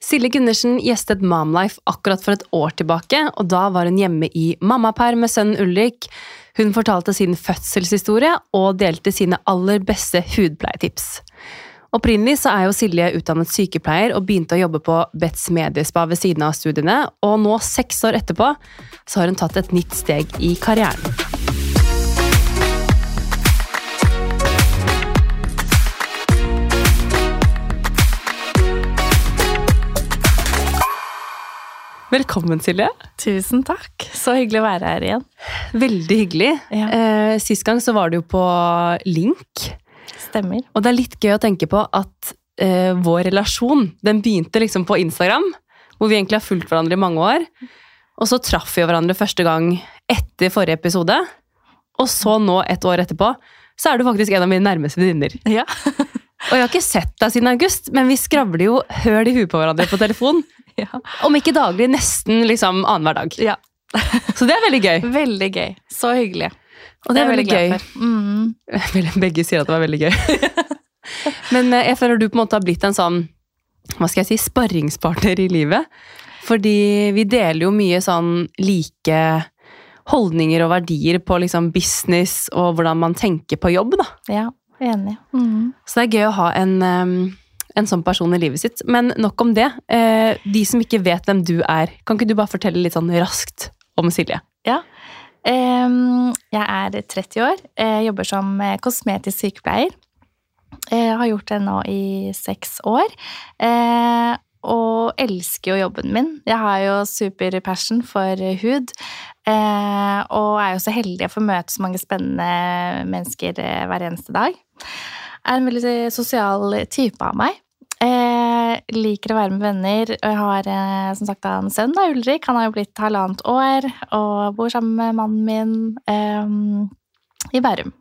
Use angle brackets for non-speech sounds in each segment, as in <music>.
Silje Gundersen gjestet Momlife akkurat for et år tilbake, og da var hun hjemme i mammaperm med sønnen Ulrik. Hun fortalte sin fødselshistorie og delte sine aller beste hudpleietips. Opprinnelig så er jo Silje utdannet sykepleier og begynte å jobbe på Betz Mediespa ved siden av studiene, og nå, seks år etterpå, så har hun tatt et nytt steg i karrieren. Velkommen, Silje. Tusen takk. Så hyggelig å være her igjen. Veldig hyggelig. Ja. Eh, sist gang så var du jo på Link. Stemmer. Og det er litt gøy å tenke på at eh, vår relasjon den begynte liksom på Instagram, hvor vi egentlig har fulgt hverandre i mange år. Og så traff vi hverandre første gang etter forrige episode. Og så nå, et år etterpå, så er du faktisk en av mine nærmeste venninner. Ja. Og jeg har ikke sett deg siden august, men vi skravler jo høl i huet på hverandre på telefon. <laughs> ja. Om ikke daglig, nesten liksom annenhver dag. ja. <laughs> Så det er veldig gøy. Veldig gøy. Så hyggelig. Og det er veldig, veldig gøy. Mm. <laughs> Begge sier at det var veldig gøy. Men eh, jeg føler du på en måte har blitt en sånn hva skal jeg si, sparringspartner i livet. Fordi vi deler jo mye sånn like holdninger og verdier på liksom business og hvordan man tenker på jobb. da. Ja, enig. Mm. Så det er gøy å ha en, en sånn person i livet sitt. Men nok om det. Eh, De som ikke vet hvem du er, kan ikke du bare fortelle litt sånn raskt om Silje? Ja. Jeg er 30 år. Jeg jobber som eh, kosmetisk sykepleier. Jeg har gjort det nå i seks år. Eh, og elsker jo jobben min. Jeg har jo super passion for hud. Eh, og er jo så heldig å få møte så mange spennende mennesker eh, hver eneste dag. Er en veldig sosial type av meg. Eh, liker å være med venner. Og jeg har eh, som sagt en sønn, da, Ulrik. Han har jo blitt halvannet år og bor sammen med mannen min eh, i Bærum.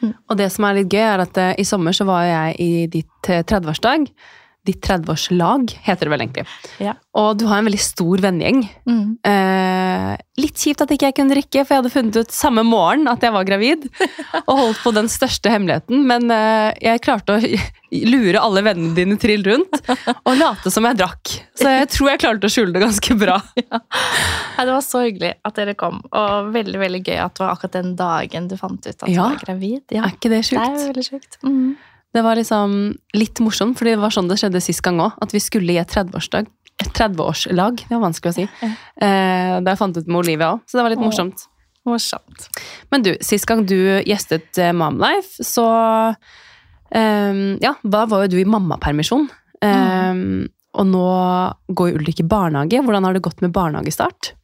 Og det som er litt gøy, er at eh, i sommer så var jeg i ditt eh, 30-årsdag. Ditt 30-årslag, heter det vel egentlig. Ja. Og du har en veldig stor vennegjeng. Mm. Eh, litt kjipt at ikke jeg kunne drikke, for jeg hadde funnet ut samme morgen at jeg var gravid. Og holdt på den største hemmeligheten. Men eh, jeg klarte å <laughs> lure alle vennene dine trill rundt og late som jeg drakk. Så jeg tror jeg klarte å skjule det ganske bra. <laughs> Nei, det var så hyggelig at dere kom, og veldig veldig gøy at det var akkurat den dagen du fant ut at du var gravid. Ja, Er ikke det sjukt? det er jo veldig sjukt. Mm. Det var liksom litt morsomt, for det var sånn det skjedde sist gang òg. At vi skulle i et 30-årsdag. Et 30-årslag, det var vanskelig å si. Eh, da jeg fant ut med Olivia òg, så det var litt morsomt. Morsomt. Men du, sist gang du gjestet Mamlife, Momlife, så um, Ja, da var jo du i mammapermisjon. Eh, Og nå går Ulrik i barnehage. Hvordan har det gått med barnehagestart?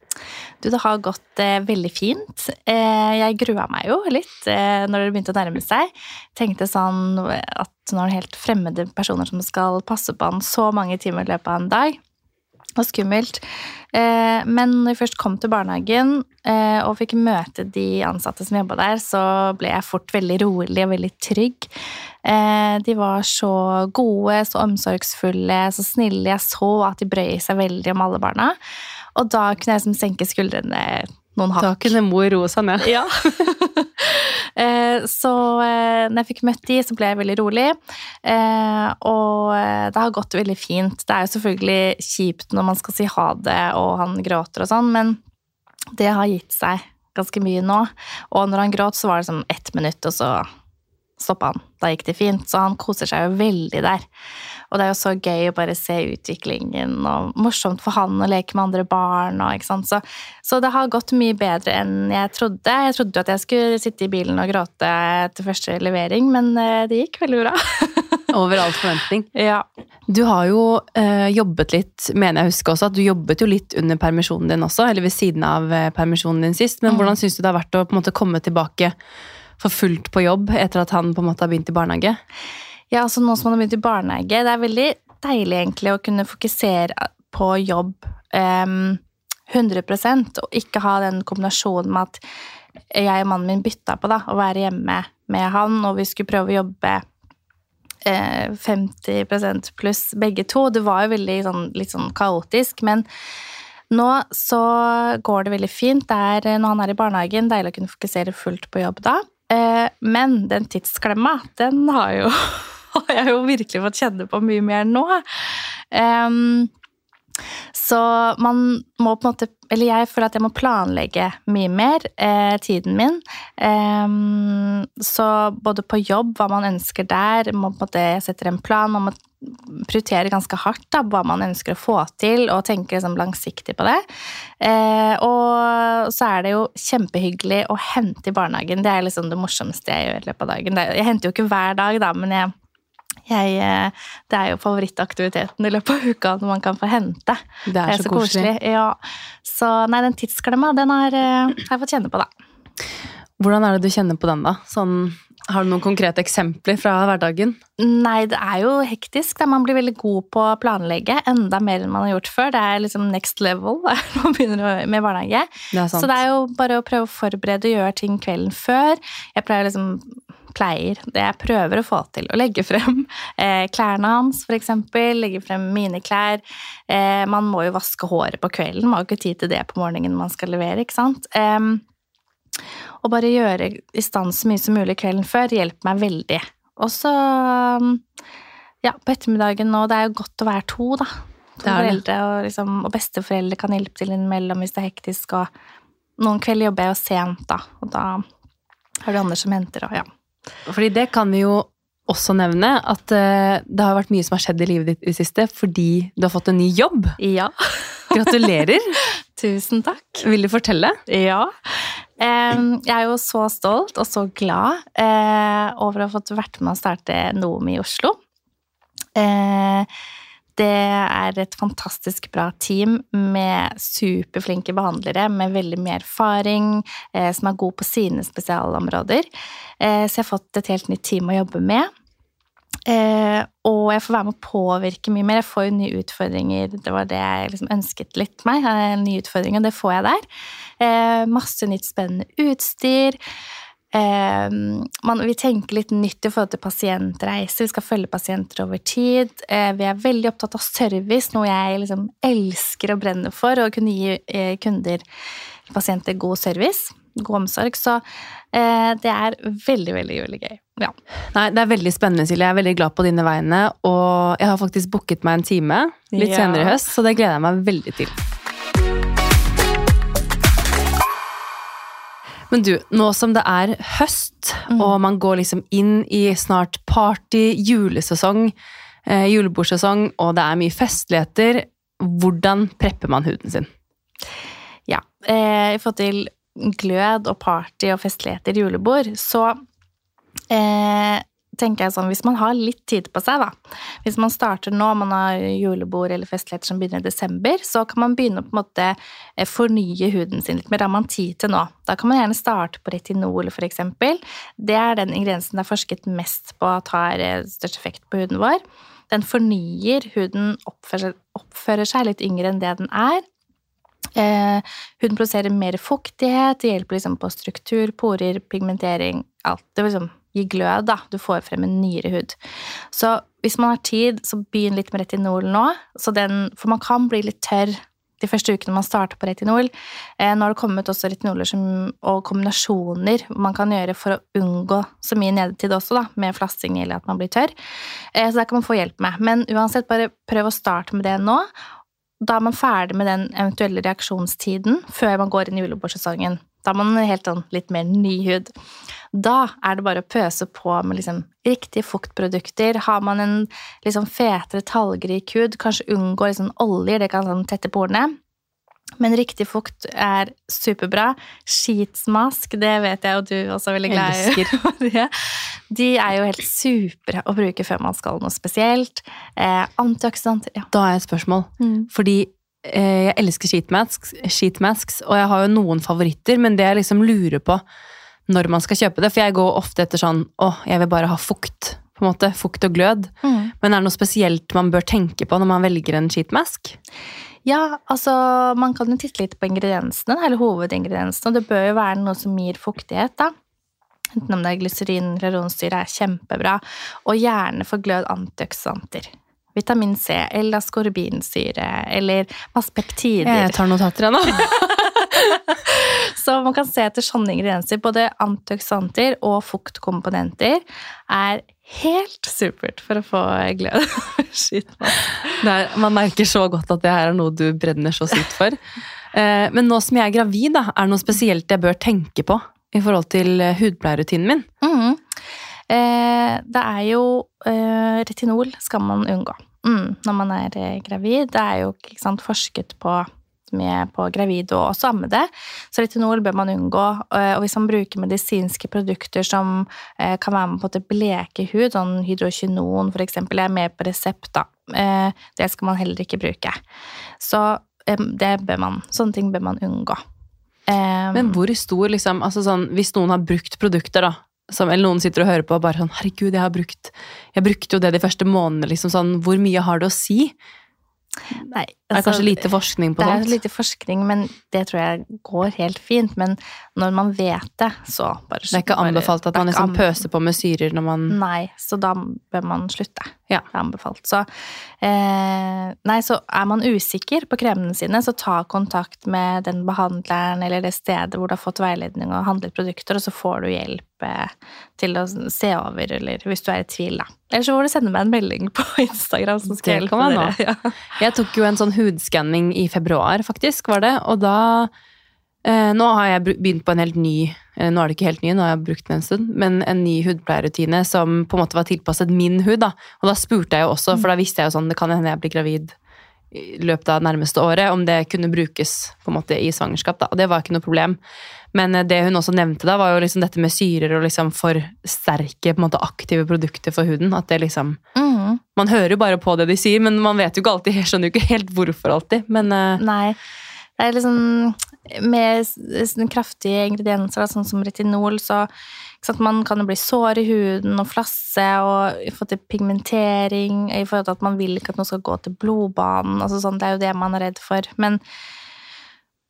Du, det har gått eh, veldig fint. Eh, jeg grua meg jo litt eh, når det begynte å nærme seg. Tenkte sånn at nå er det helt fremmede personer som skal passe på han så mange timer i løpet av en dag. Var skummelt. Eh, men når jeg først kom til barnehagen eh, og fikk møte de ansatte som jobba der, så ble jeg fort veldig rolig og veldig trygg. Eh, de var så gode, så omsorgsfulle, så snille. Jeg så at de brøy seg veldig om alle barna. Og da kunne jeg liksom senke skuldrene noen hakk. Da kunne mor roe seg ned. Ja. <laughs> Eh, så eh, når jeg fikk møtt de, så ble jeg veldig rolig. Eh, og det har gått veldig fint. Det er jo selvfølgelig kjipt når man skal si ha det, og han gråter og sånn, men det har gitt seg ganske mye nå. Og når han gråt, så var det sånn ett minutt, og så stoppa han. Da gikk det fint. Så han koser seg jo veldig der. Og det er jo så gøy å bare se utviklingen, og morsomt for han å leke med andre barn. Og? Så, så det har gått mye bedre enn jeg trodde. Jeg trodde jo at jeg skulle sitte i bilen og gråte til første levering, men eh, det gikk veldig bra. <laughs> Over all forventning. ja. Du har jo eh, jobbet litt, mener jeg husker også, at du jobbet jo litt under permisjonen din også, eller ved siden av eh, permisjonen din sist. Men Mm. hvordan syns du det har vært å på en måte komme tilbake for fullt på jobb etter at han på en måte har begynt i barnehage? Ja, altså nå som han har begynt i barnehage, det er veldig deilig egentlig å kunne fokusere på jobb um, 100% og ikke ha den kombinasjonen med at jeg og mannen min bytta på da, å være hjemme med han, og vi skulle prøve å jobbe eh, 50% pluss begge to. Det var jo veldig sånn, litt sånn kaotisk, men nå så går det veldig fint. Det er, når han er i barnehagen, deilig å kunne fokusere fullt på jobb da. Eh, men den tidsklemma, den har jo <laughs> har jeg jo virkelig fått kjenne på mye mer nå. Um, så man må på en måte Eller jeg føler at jeg må planlegge mye mer eh, tiden min. Um, så både på jobb, hva man ønsker der, må på en måte setter en plan. Man må prioritere ganske hardt da, hva man ønsker å få til, og tenke liksom, langsiktig på det. Eh, og så er det jo kjempehyggelig å hente i barnehagen. Det er liksom det morsomste jeg gjør i løpet av dagen. Jeg henter jo ikke hver dag, da, men jeg jeg, eh, det er jo favorittaktiviteten i løpet av uka når man kan få hente. Det er, det er så, så, koselig. koselig. Ja. Så nei, den tidsklemma, den eh, har jeg fått kjenne på, da. Hvordan er det du kjenner på den, da? Sånn, har du noen konkrete eksempler fra hverdagen? Nei, det er jo hektisk. Da. Man blir veldig god på å planlegge. Enda mer enn man har gjort før. Det er liksom next level <laughs> når man begynner med barnehage. Det så det er jo bare å prøve å forberede og gjøre ting kvelden før. Jeg pleier liksom pleier, det jeg prøver å få til, å legge frem <laughs> eh, klærne hans, f.eks. Legge frem mine klær. Eh, man må jo vaske håret på kvelden, man har ikke tid til det på morgenen man skal levere, ikke sant. Eh, og bare gjøre i stand så mye som mulig kvelden før hjelper meg veldig. Og så ja, på ettermiddagen nå, det er jo godt å være to, da. To foreldre og, liksom, og besteforeldre kan hjelpe til innimellom hvis det er hektisk. Og noen kvelder jobber jeg jo sent, da, og da har du andre som henter, og ja. Fordi det kan vi jo også nevne at uh, det har vært mye som har skjedd i livet ditt i det siste fordi du har fått en ny jobb. Ja. <laughs> Gratulerer. Tusen takk. Vil du fortelle? Ja. Jeg er jo så stolt og så glad uh, over å ha fått vært med å starte Nomi i Oslo. Uh, det er et fantastisk bra team med superflinke behandlere med veldig mye erfaring, eh, som er god på sine spesialområder. Eh, så jeg har fått et helt nytt team å jobbe med. Eh, og jeg får være med å påvirke mye mer. Jeg får jo nye utfordringer. Det var det jeg liksom ønsket litt meg. Nye utfordringer, og det får jeg der. Eh, masse nytt spennende utstyr. Eh, man, vi tenker litt nytt i forhold til pasientreiser. Vi skal følge pasienter over tid. Eh, vi er veldig opptatt av service, noe jeg liksom elsker og brenner for. Å kunne gi eh, kunder, pasienter, god service. God omsorg. Så eh, det er veldig, veldig, veldig gøy. Ja. Nei, Det er veldig spennende, Silje. Jeg er veldig glad på dine vegne. Og jeg har faktisk booket meg en time litt ja. senere i høst, så det gleder jeg meg veldig til. Men du, nå som det er høst, mm. og man går liksom inn i snart party, julesesong, eh, julebordsesong, og det er mye festligheter, hvordan prepper man huden sin? Ja, eh, i forhold til glød og party og festligheter, julebord, så eh, tenker jeg sånn, Hvis man har litt tid på seg, da Hvis man starter nå, man har julebord eller festligheter som begynner i desember, så kan man begynne å på en måte eh, fornye huden sin litt mer. Det har man tid til nå. Da kan man gjerne starte på retinol, eksempel. Det er den ingrediensen det er forsket mest på at har eh, størst effekt på huden vår. Den fornyer huden, oppfører seg litt yngre enn det den er. Eh, huden produserer mer fuktighet, det hjelper liksom på struktur, porer, pigmentering, alt. Det liksom gi glød, da. Du får frem en nyere hud. Så hvis man har tid, så begynn litt med retinol nå. Den, for man kan bli litt tørr de første ukene man starter på retinol. Eh, nå har det kommet også retinoler som, og kombinasjoner man kan gjøre for å unngå så mye nedetid også, da, med flassing eller at man blir tørr. Eh, så det kan man få hjelp med. Men uansett, bare prøv å starte med det nå. Da er man ferdig med den eventuelle reaksjonstiden før man går inn i julebordsesongen. Da har man helt sånn litt mer ny hud. Da er det bare å pøse på med liksom riktige fuktprodukter. Har man en liksom fetere, talgrik hud, kanskje unngå liksom oljer, det kan sånn tette porene. Men riktig fukt er superbra. Sheetsmask, det vet jeg og du også er veldig glad i. <laughs> De er jo helt supre å bruke før man skal noe spesielt. Eh, antioksidanter ja. Da jeg et spørsmål. Mm. Fordi jeg elsker sheetmasks, sheetmasks, og jeg har jo noen favoritter, men det jeg liksom lurer på når man skal kjøpe det, for jeg går ofte etter sånn å, jeg vil bare ha fukt. på en måte, Fukt og glød. Mm. Men er det noe spesielt man bør tenke på når man velger en sheetmask? Ja, altså man kan jo titte litt på ingrediensene, eller hovedingrediensene. og Det bør jo være noe som gir fuktighet, da. Enten om det er glyserin eller ronsyre, er kjempebra. Og gjerne for glød antioksidanter vitamin C eller askorbinsyre eller masse peptider. Jeg tar notater, jeg nå. <laughs> så man kan se etter sånne ingredienser. Både antioksidanter og fuktkomponenter er helt supert for å få glød. <laughs> Shit, er, man merker så godt at det her er noe du brenner så sykt for. Eh, men nå som jeg er gravid, da, er det noe spesielt jeg bør tenke på i forhold til eh, hudpleierrutinen min? Mm. Eh, det er jo Retinol skal man unngå mm, når man er eh, gravid. Det er jo sant, forsket på med på gravide og også ammede. Så retinol bør man unngå. Eh, og hvis man bruker medisinske produkter som eh, kan være med på å bleke hud, sånn hydrokinon eksempel, er med på resept, da. Det skal man heller ikke bruke. Så det bør man, sånne ting bør man unngå. Men hvor stor, liksom altså sånn, Hvis noen har brukt produkter, da, som, eller noen sitter og hører på og bare sånn Herregud, jeg har brukt Jeg brukte jo det de første månedene, liksom sånn Hvor mye har det å si? Nei, det er kanskje lite forskning på det? Det er lite forskning, men det tror jeg går helt fint. Men når man vet det, så bare Det er ikke anbefalt at man liksom pøser på med syrer når man Nei, så da bør man slutte. Ja. Det er anbefalt. Så eh, Nei, så er man usikker på kremene sine, så ta kontakt med den behandleren eller det stedet hvor du har fått veiledning og handlet produkter, og så får du hjelp eh, til å se over, eller hvis du er i tvil, da. Eller så får du sende meg en melding på Instagram. så skal jeg hjelpe dere. <laughs> Ja. Jeg tok jo en sånn hudskanning i februar, faktisk, var det. Og da eh, Nå har jeg begynt på en helt ny eh, Nå er det ikke helt ny, nå har jeg brukt den en stund, men en ny hudpleierrutine som på en måte var tilpasset min hud. da. Og da spurte jeg jo også, for da visste jeg jo sånn det kan hende jeg blir gravid i løpet av nærmeste året, om det kunne brukes på en måte i svangerskap. da, Og det var ikke noe problem. Men eh, det hun også nevnte da, var jo liksom dette med syrer og liksom for sterke måte aktive produkter for huden. At det liksom mm. Man hører jo bare på det de sier, men man vet jo ikke alltid, jeg skjønner jo ikke helt hvorfor alltid. Men uh, Nei. Det er liksom Med kraftige ingredienser, sånn som retinol, så man kan jo bli sår i huden og flasse og få til pigmentering i forhold til at man vil ikke at noe skal gå til blodbanen. Altså sånn, det er jo det man er redd for. Men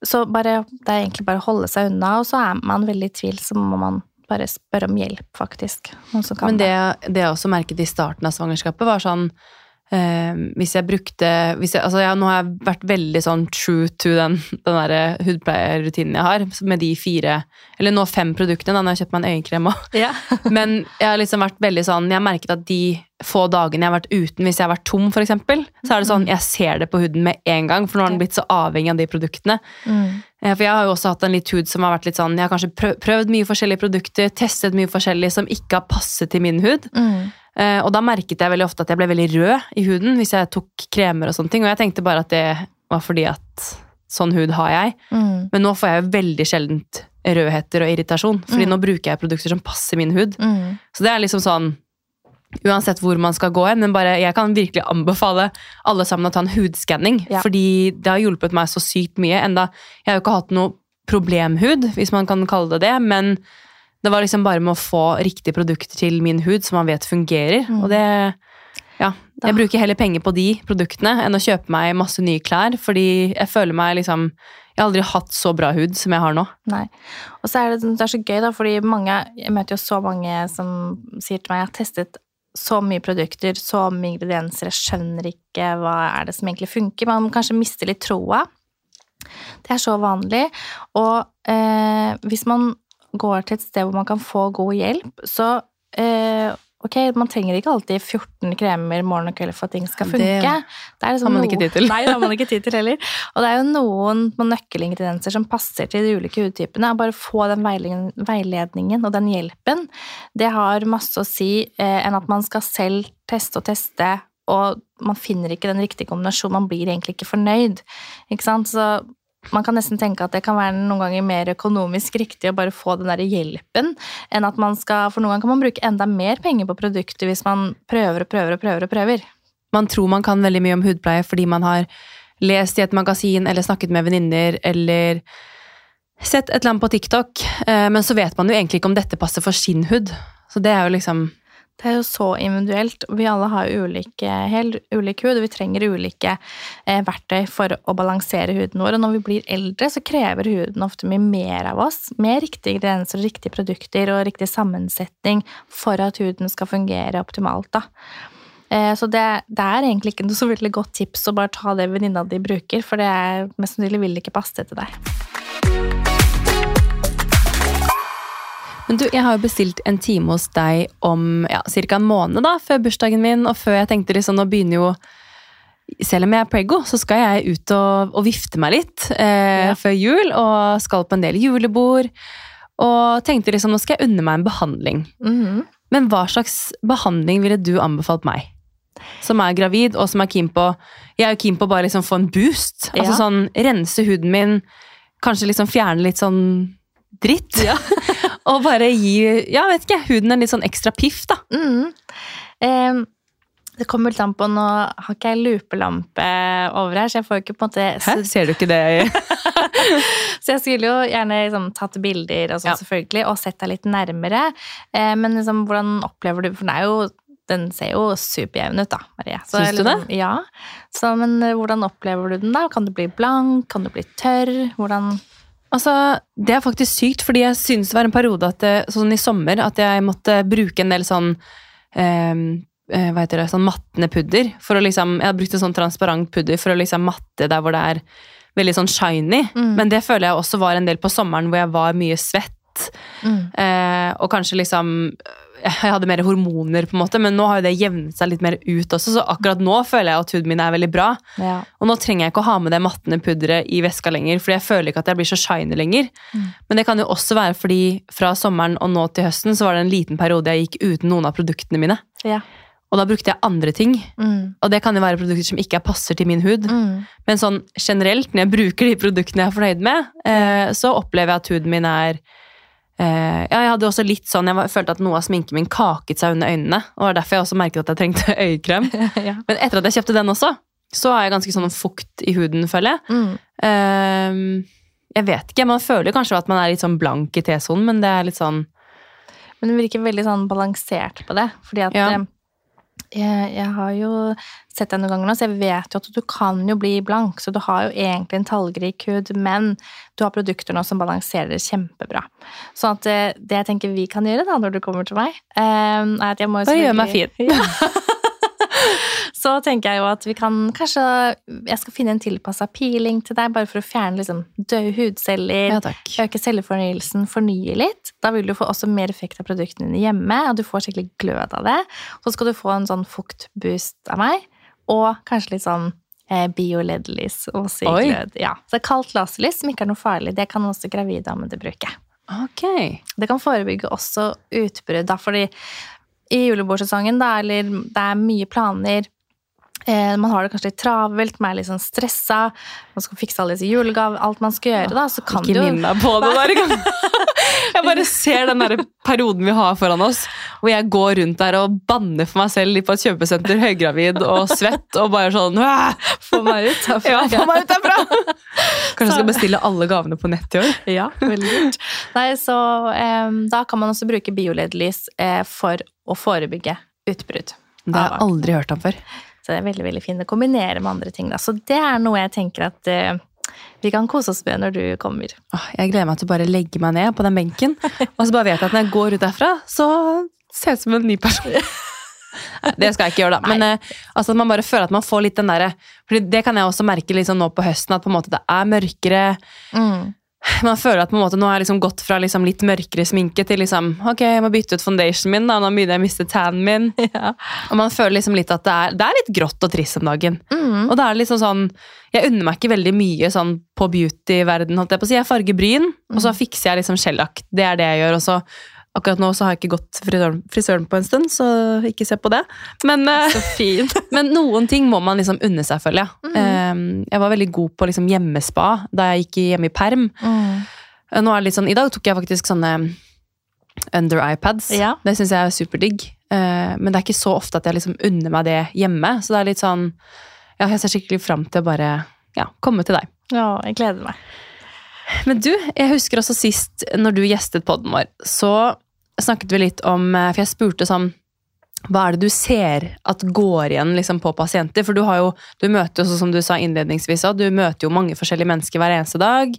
så bare, det er egentlig bare å holde seg unna, og så er man veldig i tvil, så må man bare spørre om hjelp, faktisk. Men det, det jeg også merket i starten av svangerskapet, var sånn Uh, hvis jeg brukte hvis jeg, altså ja, Nå har jeg vært veldig sånn true to den, den hudpleierrutinen jeg har, med de fire Eller nå fem produktene, da når jeg har kjøpt meg en øyekrem òg. Ja. <laughs> Men jeg har liksom vært veldig sånn Jeg har merket at de få dagene jeg har vært uten, hvis jeg har vært tom, f.eks., så er det sånn jeg ser det på huden med en gang, for nå har den blitt så avhengig av de produktene. Mm. Uh, for jeg har jo også hatt en litt hud som har vært litt sånn Jeg har kanskje prøvd mye forskjellige produkter, testet mye forskjellig som ikke har passet til min hud. Mm. Eh, og da merket jeg veldig ofte at jeg ble veldig rød i huden hvis jeg tok kremer og sånne ting. Og jeg tenkte bare at det var fordi at sånn hud har jeg. Mm. Men nå får jeg jo veldig sjeldent rødheter og irritasjon, fordi mm. nå bruker jeg produkter som passer min hud. Mm. Så det er liksom sånn Uansett hvor man skal gå hen, men bare, jeg kan virkelig anbefale alle sammen å ta en hudskanning. Ja. Fordi det har hjulpet meg så sykt mye. Enda, jeg har jo ikke hatt noe problemhud, hvis man kan kalle det det, men det var liksom bare med å få riktige produkter til min hud som man vet fungerer. Mm. Og det Ja. Jeg bruker heller penger på de produktene enn å kjøpe meg masse nye klær, fordi jeg føler meg liksom Jeg har aldri hatt så bra hud som jeg har nå. Nei. Og så er det, det er så gøy, da, fordi mange Jeg møter jo så mange som sier til meg jeg har testet så mye produkter, så mye ingredienser, jeg skjønner ikke hva er det som egentlig funker. Man kanskje mister litt troa. Det er så vanlig. Og eh, hvis man går til et sted hvor man kan få god hjelp, så eh, Ok, man trenger ikke alltid 14 kremer morgen og kveld for at ting skal funke. Det, det liksom har man ikke tid til. Nei, det har man ikke tid til heller. Og det er jo noen nøkkelingredienser som passer til de ulike hudtypene. Bare få den veiledningen og den hjelpen. Det har masse å si eh, enn at man skal selv teste og teste, og man finner ikke den riktige kombinasjonen. Man blir egentlig ikke fornøyd. Ikke sant? Så man kan nesten tenke at det kan være noen ganger mer økonomisk riktig å bare få den der hjelpen, enn at man skal For noen ganger kan man bruke enda mer penger på produktet hvis man prøver og prøver og prøver og prøver. Man tror man kan veldig mye om hudpleie fordi man har lest i et magasin eller snakket med venninner eller sett et eller annet på TikTok, eh, men så vet man jo egentlig ikke om dette passer for sin hud. Så det er jo liksom det er jo så individuelt. Vi alle har ulike, helt ulik hud, og vi trenger ulike eh, verktøy for å balansere huden vår. Og når vi blir eldre, så krever huden ofte mye mer av oss. Med riktige ingredienser, riktige produkter og riktig sammensetning for at huden skal fungere optimalt. da. Eh, så det, det, er egentlig ikke noe så veldig godt tips å bare ta det venninna di bruker, for det er mest sannsynlig vil det ikke passe til deg. Men du, jeg har jo bestilt en time hos deg om ja, ca. en måned da, før bursdagen min, og før jeg tenkte liksom, nå begynner jo selv om jeg er prego, så skal jeg ut og, og vifte meg litt eh, Ja. før jul, og skal på en del julebord. Og tenkte liksom, nå skal jeg unne meg en behandling. Mhm. Men hva slags behandling ville du anbefalt meg? Som er gravid, og som er keen på Jeg er jo keen på å bare liksom få en boost. Altså sånn, Rense huden min, kanskje liksom fjerne litt sånn dritt. <laughs> og bare gi ja, vet ikke, huden en litt sånn ekstra piff, da. Mm. Eh, det kommer litt an på Nå har ikke jeg lupelampe over her, så jeg får jo ikke på en måte Hæ? Ser du ikke det? <laughs> Så jeg skulle jo gjerne liksom, tatt bilder og sånn, Ja. selvfølgelig, og sett deg litt nærmere. Eh, men liksom, hvordan opplever du For den er jo den ser jo superjevn ut, da, Marie. Så, Syns du det? Ja. Så, men eh, hvordan opplever du den, da? Kan du bli blank? Kan du bli tørr? Hvordan Altså, Det er faktisk sykt, fordi jeg synes det var en periode at sånn i sommer at jeg måtte bruke en del sånn eh, eh, hva heter det, sånn mattende pudder. For å liksom, jeg har brukt en sånn transparent pudder for å liksom matte der hvor det er veldig sånn shiny. Mm. Men det føler jeg også var en del på sommeren hvor jeg var mye svett. Eh, og kanskje liksom Jeg hadde mer hormoner, på en måte, men nå har jo det jevnet seg litt mer ut også, så akkurat nå føler jeg at huden min er veldig bra. Ja. Og nå trenger jeg ikke å ha med det mattende pudderet i veska lenger, fordi jeg føler ikke at jeg blir så shiny lenger. Mm. Men det kan jo også være fordi fra sommeren og nå til høsten så var det en liten periode jeg gikk uten noen av produktene mine. Ja. Og da brukte jeg andre ting. Mm. Og det kan jo være produkter som ikke passer til min hud. Mm. Men sånn generelt, når jeg bruker de produktene jeg er fornøyd med, eh, så opplever jeg at huden min er eh, Ja, jeg hadde også litt sånn, jeg var, følte at noe av sminken min kaket seg under øynene. Og det var derfor jeg også merket at jeg trengte <laughs> øyekrem. <laughs> ja. Men etter at jeg kjøpte den også, så har jeg ganske sånn fukt i huden, føler jeg. Mm. Uh, jeg vet ikke, man føler kanskje at man er litt sånn blank i T-sonen, men det er litt sånn Men du virker veldig sånn balansert på det. Fordi at Ja. Jeg, jeg har jo sett deg noen ganger nå, så jeg vet jo at du kan jo bli blank. Så du har jo egentlig en tallrik hud, men du har produkter nå som balanserer det kjempebra. Så at eh, det jeg tenker vi kan gjøre da, når du kommer til meg, eh, er at jeg må Bare gjør meg fin. <laughs> <laughs> Så tenker jeg jo at vi kan kanskje Jeg skal finne en tilpassa peeling til deg, bare for å fjerne liksom døde hudceller. Ja. Øke cellefornyelsen, fornye litt. Da vil du få også mer effekt av produktene dine hjemme, og du får skikkelig glød av det. Så skal du få en sånn fuktboost av meg, og kanskje litt sånn eh, bio-LED-lys og Oi. Ja. Så kaldt laserlys, som ikke er noe farlig, det kan også gravide damer bruke. Okay. Det kan forebygge også utbrudd, da, fordi i julebordsesongen, da, eller det er mye planer Man har det kanskje litt travelt, man er litt sånn stressa, man skal fikse alle disse julegaver, alt man skal gjøre, da, så kan Ikke du minn meg på det der engang. <laughs> Jeg bare ser den der perioden vi har foran oss, hvor jeg går rundt der og banner for meg selv på et kjøpesenter, høygravid og svett, og bare sånn! Få meg ut herfra. Ja, få meg ut derfra! <laughs> Kanskje jeg skal bestille alle gavene på nett i år? Ja, veldig lurt. Nei, så um, da kan man også bruke bioledelys eh, for å forebygge utbrudd. Det har jeg aldri hørt om før. Det veldig veldig fint å kombinere med andre ting. Da. Så det er noe jeg tenker at eh, vi kan kose oss med når du kommer. Åh, Jeg gleder meg til å bare legge meg ned på den benken, og så bare vet jeg at når jeg går ut derfra, så ser jeg ut som en ny person. <laughs> Det skal jeg ikke gjøre, da. Men eh, altså, at man bare føler at man får litt den derre For det kan jeg også merke liksom nå på høsten, at på en måte det er mørkere. Mm. Man føler at på en måte, nå har jeg liksom gått fra liksom litt mørkere sminke til liksom Ok, jeg må bytte ut foundationen min, da. Nå begynner jeg å miste tannen min. <laughs> Ja. Og man føler liksom litt at det er, det er litt grått og trist om dagen. Mm. Og da er det liksom sånn Jeg unner meg ikke veldig mye sånn på beauty-verden, holdt jeg på å si. Jeg farger bryn, og så fikser jeg liksom skjellakk. Det er det jeg gjør. Og så akkurat nå så har jeg ikke gått frisøren, frisøren på en stund, så ikke se på det. Men, eh, <laughs> men noen ting må man liksom unne seg, føler jeg. Mhm. Eh, Jeg var veldig god på liksom hjemmespa da jeg gikk hjemme i perm. Mm. Eh, Nå er det litt sånn, I dag tok jeg faktisk sånne under iPads. Ja. Det syns jeg er superdigg. Eh, Men det er ikke så ofte at jeg liksom unner meg det hjemme. Så det er litt sånn Ja, jeg ser skikkelig fram til å bare ja, komme til deg. Ja, jeg gleder meg. Men du, jeg husker også sist når du gjestet podden vår, så snakket vi litt om eh, For jeg spurte sånn hva er det du ser at går igjen liksom, på pasienter? For du jo, du møter jo, som du sa innledningsvis, du møter jo mange forskjellige mennesker hver eneste dag.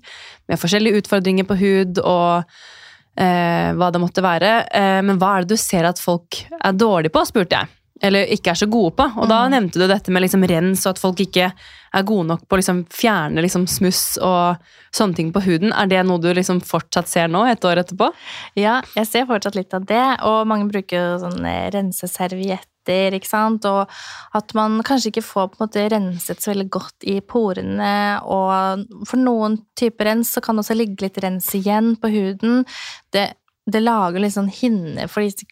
Med forskjellige utfordringer på hud og eh, hva det måtte være. Eh, men hva er det du ser at folk er dårlige på, spurte jeg. Eller ikke er så gode på. Og da Mm. nevnte du dette med liksom rens, og at folk ikke er gode nok på å liksom fjerne liksom smuss og sånne ting på huden. Er det noe du liksom fortsatt ser nå, et år etterpå? Ja, jeg ser fortsatt litt av det, og mange bruker sånne renseservietter, ikke sant, og at man kanskje ikke får på en måte renset så veldig godt i porene, og for noen typer rens så kan det også ligge litt rens igjen på huden. Det, det lager litt sånn hinne for disse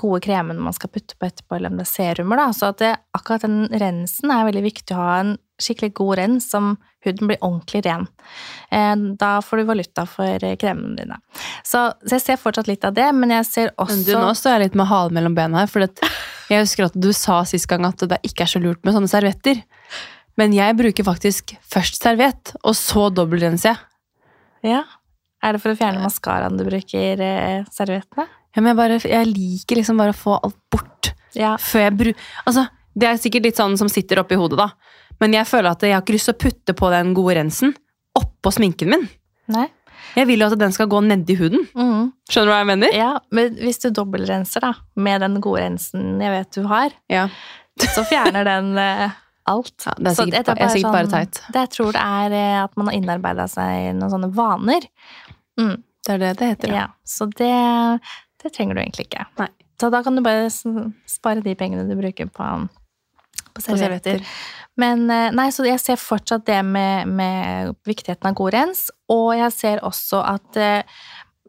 gode kremene man skal putte på etterpå, eller om det er serumer, da, så at det, akkurat den rensen er veldig viktig å ha en skikkelig god rens som huden blir ordentlig ren. Eh, Da får du valuta for eh, kremene dine. Så, så jeg ser fortsatt litt av det, men jeg ser også Men du, nå står jeg litt med halen mellom bena her, for det, jeg husker at du sa sist gang at det ikke er så lurt med sånne servietter. Men jeg bruker faktisk først serviett, og så dobbeltrenser jeg. Ja. Er det for å fjerne maskaraen du bruker eh, serviettene? Ja, men jeg, bare, jeg liker liksom bare å få alt bort Ja. før jeg bruker Altså, det er sikkert litt sånn som sitter oppi hodet, da. Men jeg føler at jeg har ikke lyst til å putte på den gode rensen oppå sminken min. Nei? Jeg vil jo at den skal gå nedi huden. Mm. Skjønner du hva jeg mener? Ja, men hvis du dobbeltrenser da, med den gode rensen jeg vet du har, Ja. så fjerner den eh, alt. Ja, det er Så sikkert, jeg bare, er sikkert bare sånn- teit. Det jeg tror det er eh, at man har innarbeida seg noen sånne vaner. Mm. Det er det det heter. Ja, så det, det trenger du egentlig ikke. Nei. Så da kan du bare spare de pengene du bruker på, på På servietter. Men eh, nei, så jeg ser fortsatt det med, med viktigheten av god rens, og jeg ser også at eh,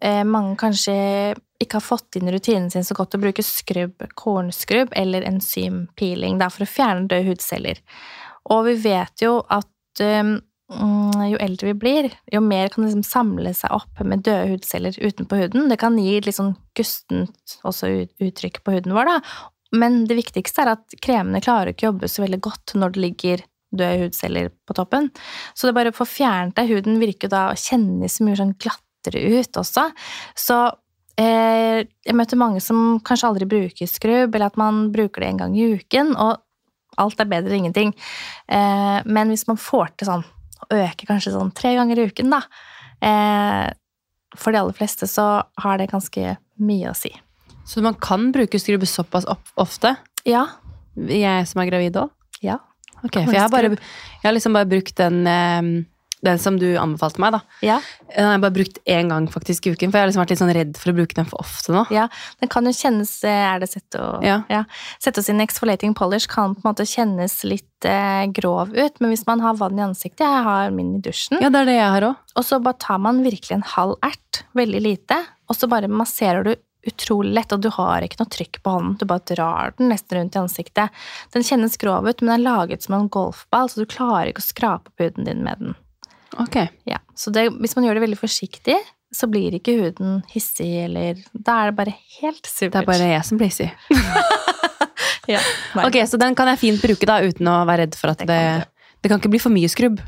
eh, mange kanskje ikke har fått inn rutinen sin så godt å bruke skrubb, kornskrubb eller enzympeeling da, for å fjerne døde hudceller. Og vi vet jo at mm, jo eldre vi blir, jo mer kan det liksom samle seg opp med døde hudceller utenpå huden. Det kan gi litt sånn gustent uttrykk på huden vår, da. Men det viktigste er at kremene klarer ikke å jobbe så veldig godt når det ligger døde hudceller på toppen. Så det bare å få fjernet det, huden virker da å kjennes mye sånn glattere ut også. Så eh, jeg møter mange som kanskje aldri bruker skrubb, eller at man bruker det en gang i uken, og alt er bedre enn ingenting. Eh, men hvis man får til sånn, å øke kanskje sånn tre ganger i uken, da, eh, for de aller fleste så har det ganske mye å si. Så man kan bruke skrubbe såpass ofte? Ja. Jeg som er gravid òg? Ja. Ok, for jeg har, bare, jeg har liksom bare brukt den, eh, den som du anbefalte meg, da. Ja. Den har jeg bare brukt én gang faktisk i uken, for jeg har liksom vært litt sånn redd for å bruke den for ofte nå. Ja, den kan jo kjennes eh, Er det sett å Ja. Sette sin exfoliating polish kan på en måte kjennes litt eh, grov ut, men hvis man har vann i ansiktet Jeg har min i dusjen. Ja, det er det jeg har også. Og så bare tar man virkelig en halv ert, veldig lite, og så bare masserer du utrolig lett, og du har ikke noe trykk på hånden. Du bare drar den nesten rundt i ansiktet. Den kjennes grov ut, men den er laget som en golfball, så du klarer ikke å skrape på huden din med den. Ok. Ja, Så det, hvis man gjør det veldig forsiktig, så blir ikke huden hissig, eller Da er det bare helt supert. Det er bare jeg som blir hissig. <laughs> ja. Ok, så den kan jeg fint bruke da, uten å være redd for at Det det kan Det kan ikke bli for mye skrubb.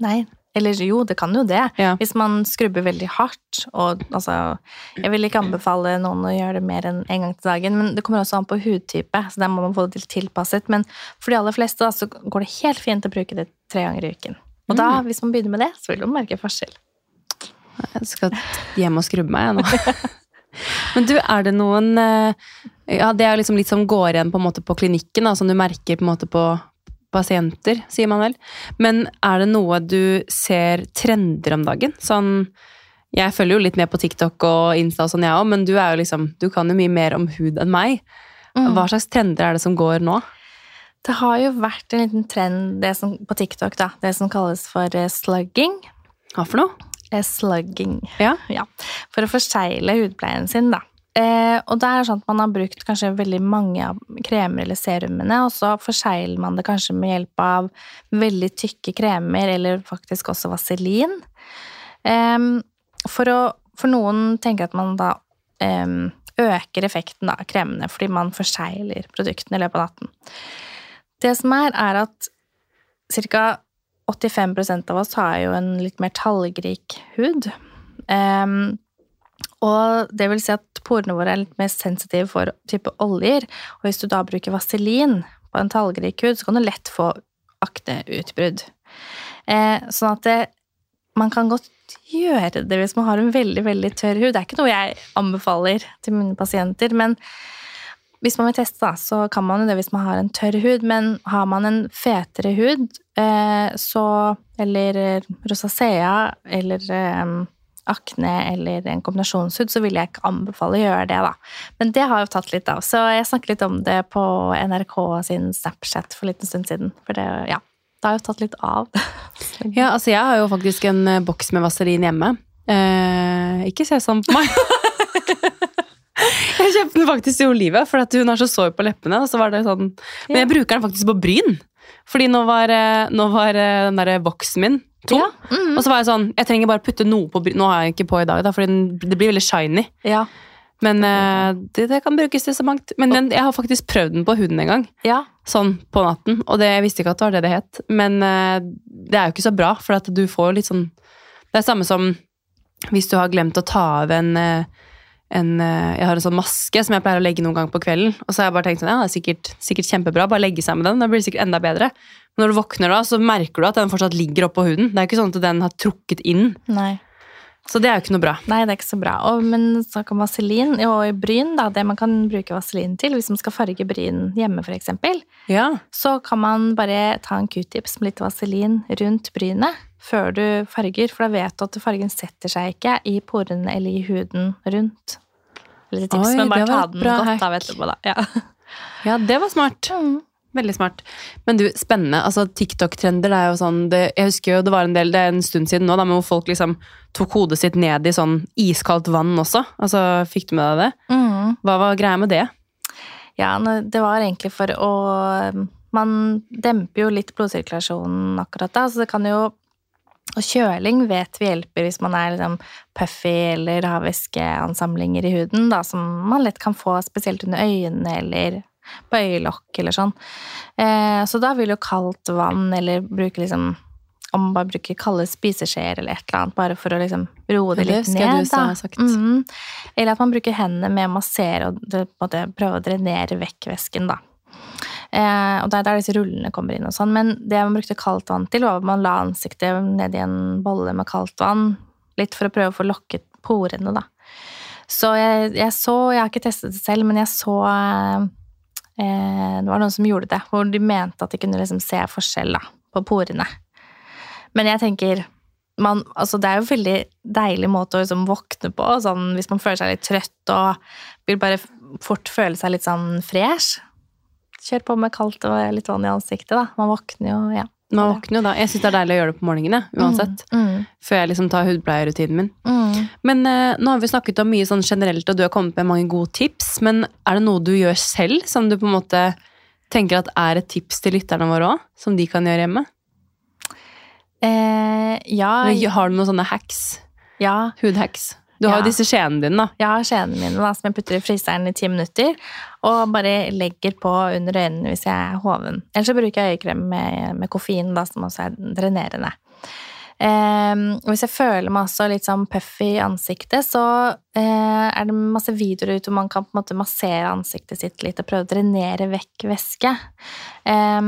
Nei. Eller jo, det kan jo det. Ja. Hvis man skrubber veldig hardt. Og altså Jeg vil ikke anbefale noen å gjøre det mer enn én en gang til dagen, men det kommer også an på hudtype, så der må man få det til tilpasset. Men for de aller fleste da, så går det helt fint å bruke det tre ganger i uken. Og da, Mm. hvis man begynner med det, så vil man merke forskjell. Jeg skal hjem og skrubbe meg, jeg nå. <laughs> Men du, er det noen eh, Ja, det er liksom litt som går igjen på en måte på klinikken, da, som du merker på en måte på pasienter, sier man vel. Men er det noe du ser trender om dagen? Sånn Jeg følger jo litt med på TikTok og Insta og sånn, jeg òg, men du er jo liksom Du kan jo mye mer om hud enn meg. Mm. Hva slags trender er det som går nå? Det har jo vært en liten trend det som, på TikTok, da. Det som kalles for eh, slugging. Hva for noe? Eh, Slugging. Ja. <laughs> Ja, for å forsegle hudpleien sin, da. Eh, og det er sånn at man har brukt kanskje veldig mange av kremer eller serumene, og så forsegler man det kanskje med hjelp av veldig tykke kremer, eller faktisk også vaselin. Eh, for, å, for noen tenker at man da eh, øker effekten av kremene fordi man forsegler produktene i løpet av natten. Det som er, er at ca. 85% av oss har jo en litt mer tallrik hud. Um, og det vil si at porene våre er litt mer sensitive for type oljer. Og hvis du da bruker vaselin på en tallrik hud, så kan du lett få akneutbrudd. Eh, sånn at det, man kan godt gjøre det hvis man har en veldig, veldig tørr hud. Det er ikke noe jeg anbefaler til mine pasienter, men hvis man vil teste, da, så kan man jo det hvis man har en tørr hud, men har man en fetere hud, eh, så Eller rosacea eller eh, akne eller en kombinasjonshud, så vil jeg ikke anbefale å gjøre det, da. Men det har jo tatt litt av. Så jeg snakket litt om det på NRK sin Snapchat for en liten stund siden. For det, ja, det har jo tatt litt av. Ja, altså jeg har jo faktisk en eh, boks med vaselin hjemme. Eh, ikke se sånn på meg. <laughs> jeg kjøpte den faktisk i Olivia, for hun har så sår på leppene. og så var det sånn... Men jeg bruker den faktisk på bryn. Fordi nå var, eh, nå var eh, den der boksen min tom. Ja, mhm. Og så var jeg sånn, jeg trenger bare putte noe på bryn. Nå har jeg ikke på i dag, da, for det blir veldig shiny. Ja. Men eh, det, det kan brukes til så mangt. Men den, jeg har faktisk prøvd den på huden en gang. ja. Sånn på natten. Og det, jeg visste ikke at det var det det het. Men det er jo ikke så bra, for at du får litt sånn Det er samme som hvis du har glemt å ta av en, eh, en eh, Jeg har en sånn maske som jeg pleier å legge noen gang på kvelden. Og så har jeg bare tenkt sånn, ja, det er sikkert, sikkert kjempebra, bare legge seg med den. Da blir det sikkert enda bedre. Men når du våkner da, så merker du at den fortsatt ligger oppå huden. Det er ikke sånn at den har trukket inn. Nei. Så det er jo ikke noe bra. Nei, det er ikke så bra. Og, men snakk om vaselin og bryn, da, det man kan bruke vaselin til hvis man skal farge bryn hjemme, eksempel, Ja. så kan man bare ta en q-tips med litt vaselin rundt brynet før du farger, for da vet du at fargen setter seg ikke i porene eller i huden rundt. Litt tips, Oi, men bare ta den godt hack. av etterpå, da. Ja. <laughs> ja, det var smart. Veldig smart. Men du, spennende. Altså, TikTok-trender det er jo sånn det, Jeg husker jo det var en del, det er en stund siden nå, da, hvor folk liksom tok hodet sitt ned i sånn iskaldt vann også. Altså, Fikk du med deg det? Mm. Hva var greia med det? Ja, det var egentlig for å Man demper jo litt blodsirkulasjonen akkurat da, så det kan jo Og kjøling vet vi hjelper hvis man er liksom puffy eller har væskeansamlinger i huden, da, som man lett kan få spesielt under øynene eller på øyelokk eller sånn. Eh, så da vil jo kaldt vann eller bruke liksom om man bare bruker kalde spiseskjeer eller et eller annet, bare for å liksom roe det litt ned. du da. sagt. -hmm. Eller at man bruker hendene med å massere og prøve å drenere vekk væsken, da. Eh, og det er der disse rullene kommer inn og sånn. Men det man brukte kaldt vann til, var at man la ansiktet ned i en bolle med kaldt vann. Litt for å prøve å få lokket porene, da. Så jeg, jeg så Jeg har ikke testet det selv, men jeg så eh, eh, Det var noen som gjorde det, hvor de mente at de kunne liksom se forskjell da, på porene. Men jeg tenker man, altså det er jo en veldig deilig måte å liksom våkne på, sånn, hvis man føler seg litt trøtt og vil bare fort føle seg litt sånn fresh. Kjør på med kaldt og litt vann i ansiktet, da. Man våkner jo, ja. Man våkner jo da. Jeg syns det er deilig å gjøre det på morgenen, jeg, uansett. Mm, Før jeg liksom tar hudpleierrutinen min. mm. Men eh, nå har vi snakket om mye sånn generelt, og du har kommet med mange gode tips. Men er det noe du gjør selv, som du på en måte tenker at er et tips til lytterne våre òg? Som de kan gjøre hjemme? Eh, ja, har du noen sånne hacks? ja, Hudhacks? Du har Ja. jo disse skjeene dine, da. jeg har skjeene mine da, som jeg putter i fryseren i ti minutter, og bare legger på under øynene hvis jeg er hoven. Ellers så bruker jeg øyekrem med, med koffein, da, som også er drenerende. Um, og hvis jeg føler meg også litt sånn puffy i ansiktet, så uh, er det masse videoer ute hvor man kan på en måte massere ansiktet sitt litt og prøve å drenere vekk væske. Eh,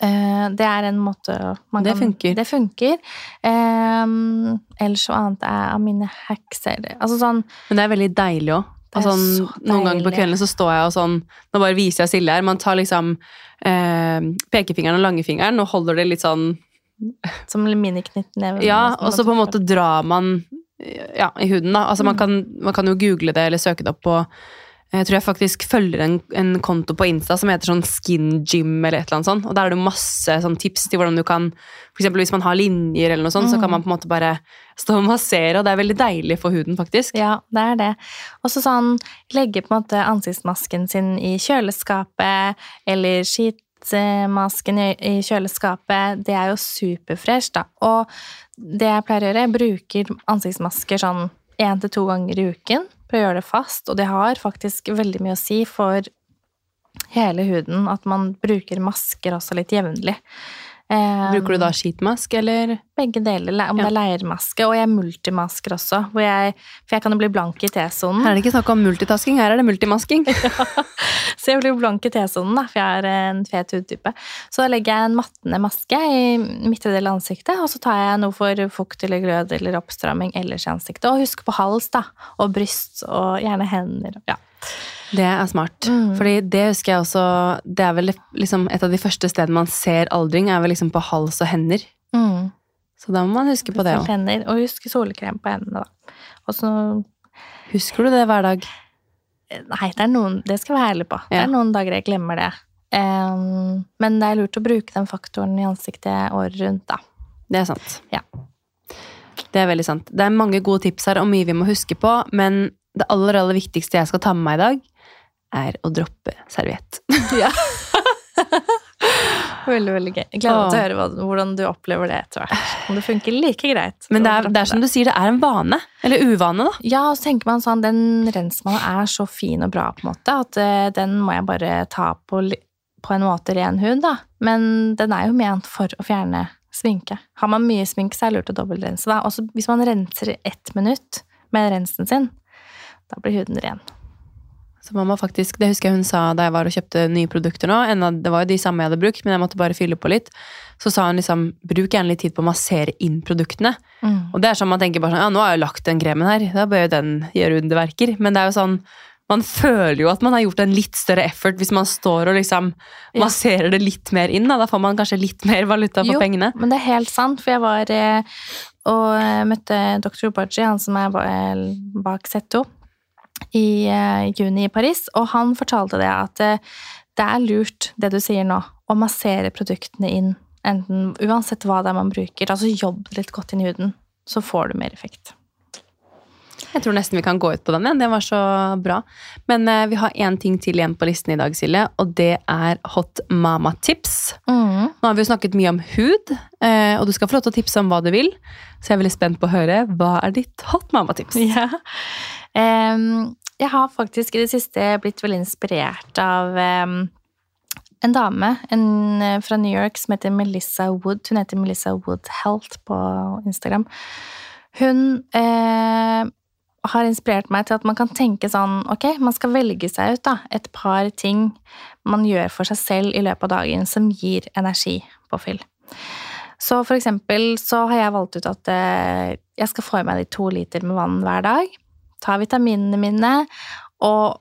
det er en måte man Det kan funker. Det funker. Um, ellers så annet er av mine hacks er- Altså sånn Men det er veldig deilig òg. Er sånn, noen ganger på kveldene kvelden så står jeg og sånn Nå bare viser jeg Silje her. Man tar liksom eh, pekefingeren og langfingeren og holder det litt sånn som miniknyttneve. Ja, og så på en måte drar man ja, i huden, da. Altså man, Mm. kan, man kan jo google det eller søke det opp på jeg tror jeg faktisk følger en, en konto på Insta som heter sånn Skin Gym eller et eller annet sånt. Og der er det masse sånn tips til hvordan du kan For eksempel hvis man har linjer eller noe sånt, så kan Mm. man på en måte bare stå og massere, og det er veldig deilig for huden, faktisk. Ja, det er det. Og så sånn legge på en måte ansiktsmasken sin i kjøleskapet, eller skittmasken i, i kjøleskapet. Det er jo superfresh, da. Og det jeg pleier å gjøre, jeg bruker ansiktsmasker sånn én til to ganger i uken. Prøver å gjøre det fast, og det har faktisk veldig mye å si for hele huden at man bruker masker også litt jevnlig. Bruker du da skitmask, eller? Begge deler. Om Om det er leirmaske, og jeg er multimasker også. Jeg, for jeg kan jo bli blank i T-sonen. Her er det ikke snakk om multitasking, her er det multimasking. <laughs> Så jeg blir blank i T-sonen, for jeg er en fet hudtype. Så da legger jeg en mattende maske i midtre del av ansiktet, og så tar jeg noe for fukt eller glød eller oppstramming ellers i ansiktet. Og husk på hals, da. Og bryst, og gjerne hender. Ja. Det er smart. Mm. Fordi det husker jeg også Det er vel liksom et av de første stedene man ser aldring, er vel liksom på hals og hender. Mm. Så da må man huske på det òg. Og huske solkrem på hendene, da. Og så Husker du det hver dag? Nei, det noen Det skal jeg være ærlig på. Det er noen dager jeg glemmer det. Um, men det er lurt å bruke den faktoren i ansiktet året rundt, da. Det er sant. Ja. Det er veldig sant. Det er mange gode tips her og mye vi må huske på, men det aller, aller viktigste jeg skal ta med meg i dag, er å droppe serviett. Ja. <laughs> veldig, veldig gøy. Jeg gleder meg til å høre hvordan du opplever det etter hvert. Om det funker like greit. Men det er, det er som du sier, det er en vane. Eller uvane, da. Ja, og så tenker man sånn, den rensmannen er så fin og bra på en måte, at uh, den må jeg bare ta på, på en måte ren hud, da. Men den er jo ment for å fjerne sminke. Har man mye sminke, så er det lurt å dobbeltrense, da. Også hvis man renser i ett minutt med rensen sin, da blir huden ren. Så mamma faktisk, Det husker jeg hun sa da jeg var og kjøpte nye produkter nå. enda Det var jo de samme jeg hadde brukt, men jeg måtte bare fylle på litt. Så sa hun liksom bruk gjerne litt tid på å massere inn produktene. Og det er sånn man tenker bare sånn, ja nå har jeg jo lagt den kremen her, da bør jo den gjøre underverker. Men det er jo sånn, man føler jo at man har gjort en litt større effort hvis man står og liksom masserer det litt mer inn. Da, da får man kanskje litt mer valuta for Jo, pengene. men det er helt sant, for jeg var eh, og eh, møtte dr. Obaji, han som er eh, bak Z2, i eh, juni i Paris, og han fortalte det at eh, det er lurt, det du sier nå, å massere produktene inn, enten, uansett hva det er man bruker, altså jobb litt godt inn i huden, så får du mer effekt. Jeg tror nesten vi kan gå ut på den igjen. Det var så bra. Men eh, vi har én ting til igjen på listen i dag, Silje, og det er Hot Mama-tips. Mm. Nå har vi jo snakket mye om hud, eh, og du skal få lov til å tipse om hva du vil. Så jeg er veldig spent på å høre. Hva er ditt hot mama-tips? Ja. Jeg har faktisk i det siste blitt veldig inspirert av en dame en, eh, fra New York som heter Melissa Wood. Hun heter Melissa Wood Health på Instagram. Hun eh, har inspirert meg til at man kan tenke sånn Ok, man skal velge seg ut da, et par ting man gjør for seg selv i løpet av dagen som gir energipåfyll. Så for eksempel så har jeg valgt ut at eh, jeg skal få i meg de to liter med vann hver dag. Ta vitaminene mine, og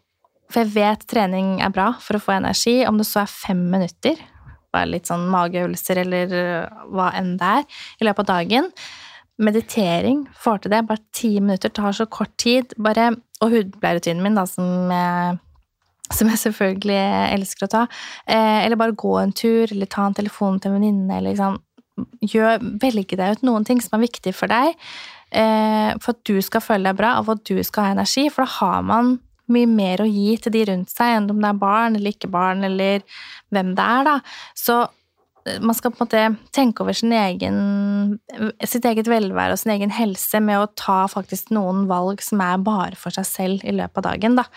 for jeg vet trening er bra for å få energi, om det så er fem minutter, bare litt sånn mageøvelser eller øh, hva enn det er, i løpet av dagen. Meditering får til det, bare ti minutter, tar så kort tid. Bare, og hudpleierrutinen min, da, som jeg, som jeg selvfølgelig elsker å ta. Eh, eller bare gå en tur, eller ta en telefon til en venninne, liksom velge deg ut noen ting som er viktig for deg, for at du skal føle deg bra, og for at du skal ha energi, for da har man mye mer å gi til de rundt seg, enn om det er barn eller ikke barn, eller hvem det er, da. Så eh, man skal på en måte tenke over egen, sitt eget velvære og sin egen helse med å ta faktisk noen valg som er bare for seg selv i løpet av dagen, da.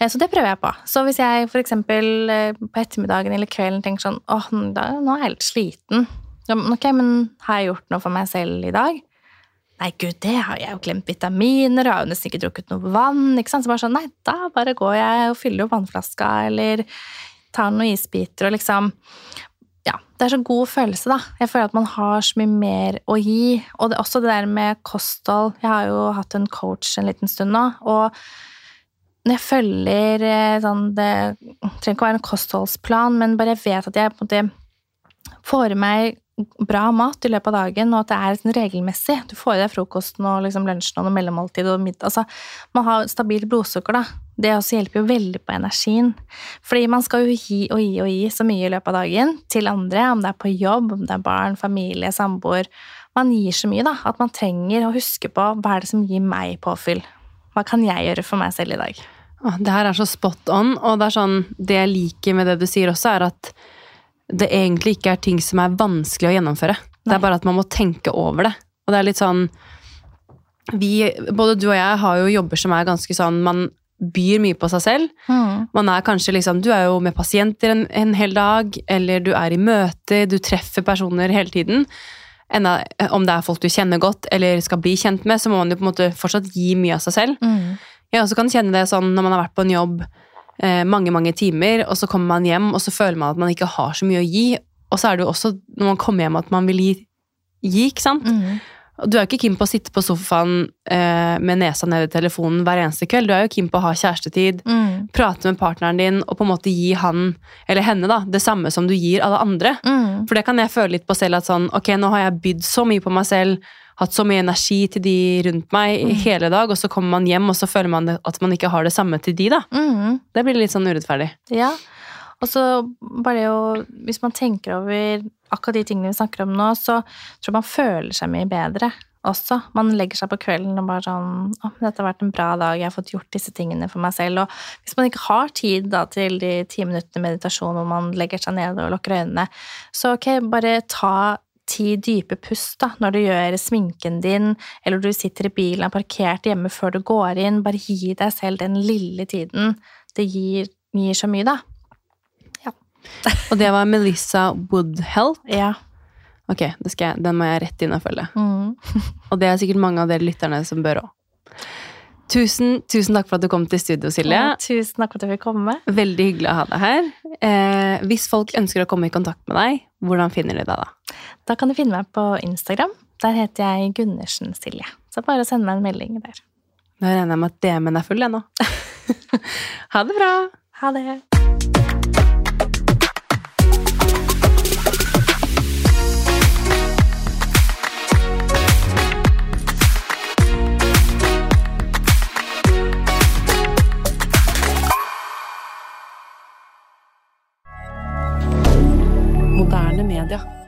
Eh, Så det prøver jeg på. Så hvis jeg eh, på ettermiddagen eller kvelden tenker sånn åh, nå er jeg litt sliten. Ok, men har jeg gjort noe for meg selv i dag? Nei, gud, det har jeg jo glemt vitaminer, og jeg har jo nesten ikke drukket noe vann. ikke sant? Så bare sånn, nei, da bare går jeg og fyller opp vannflaska, eller tar noen isbiter, og liksom Ja, det er så god følelse, da. Jeg føler at man har så mye mer å gi. Og det, også det der med kosthold. Jeg har jo hatt en coach en liten stund nå, og når jeg følger eh, sånn Det trenger ikke å være en kostholdsplan, men bare jeg vet at jeg på en måte får i meg bra mat i løpet av dagen, og at det er sånn regelmessig. Du får i deg frokosten og liksom lunsjen og noe mellommåltid og middag. Altså, man har stabilt blodsukker, da. Det også hjelper jo veldig på energien. Fordi man skal jo gi og gi og gi så mye i løpet av dagen til andre, om det er på jobb, om det er barn, familie, samboer. Man gir så mye, da, at man trenger å huske på hva er det som gir meg påfyll. Hva kan jeg gjøre for meg selv i dag? Det her er så spot on, og det er sånn Det jeg liker med det du sier også, er at det egentlig ikke er ting som er vanskelig å gjennomføre. Det er bare at man må tenke over det. Og det er litt sånn vi, Både du og jeg har jo jobber som er ganske sånn Man byr mye på seg selv. Mm. Man er kanskje liksom Du er jo med pasienter en, en hel dag, eller du er i møter, du treffer personer hele tiden. enda, om det er folk du kjenner godt eller skal bli kjent med, så må man jo på en måte fortsatt gi mye av seg selv. Mm. Jeg også kan kjenne det sånn når man har vært på en jobb eh, mange mange timer, og så kommer man hjem, og så føler man at man ikke har så mye å gi. Og så er det jo også når man kommer hjem at man vil gi, gi ikke sant? Mm. Du er jo ikke keen på å sitte på sofaen eh, med nesa ned i telefonen hver eneste kveld. Du er jo keen på å ha kjærestetid, Mm. prate med partneren din og på en måte gi han, eller henne, da, det samme som du gir alle andre. Mm. For det kan jeg føle litt på selv at sånn, ok, nå har jeg bydd så mye på meg selv, hatt så mye energi til de rundt meg Mm. hele dag, og så kommer man hjem, og så føler man at man ikke har det samme til de, da. Mm. Det blir litt sånn urettferdig. Ja. Og så bare det å Hvis man tenker over akkurat de tingene vi snakker om nå, så tror jeg man føler seg mye bedre også. Man legger seg på kvelden og bare sånn Å, dette har vært en bra dag, jeg har fått gjort disse tingene for meg selv. Og hvis man ikke har tid da til de ti minuttene meditasjon hvor man legger seg ned og lukker øynene, så ok, bare ta ti dype pust da, når du gjør sminken din, eller du sitter i bilen og er parkert hjemme før du går inn. Bare gi deg selv den lille tiden. Det gir, gir så mye, da. Ja. <laughs> Og det var Melissa Woodhelt. Ja. Ok, det skal den må jeg rett inn og følge. Mm. <laughs> Og det er sikkert mange av dere lytterne som bør òg. Tusen, tusen takk for at du kom til studio, Silje. Ja, tusen takk for at du fikk komme. Veldig hyggelig å ha deg her. Eh, hvis folk ønsker å komme i kontakt med deg, hvordan finner de deg da? Da kan du finne meg på Instagram. Der heter jeg Gundersen Silje. Så bare send meg en melding der. Da regner jeg med at DM-en er full ennå. <laughs> ha det bra! Ha det. regarder.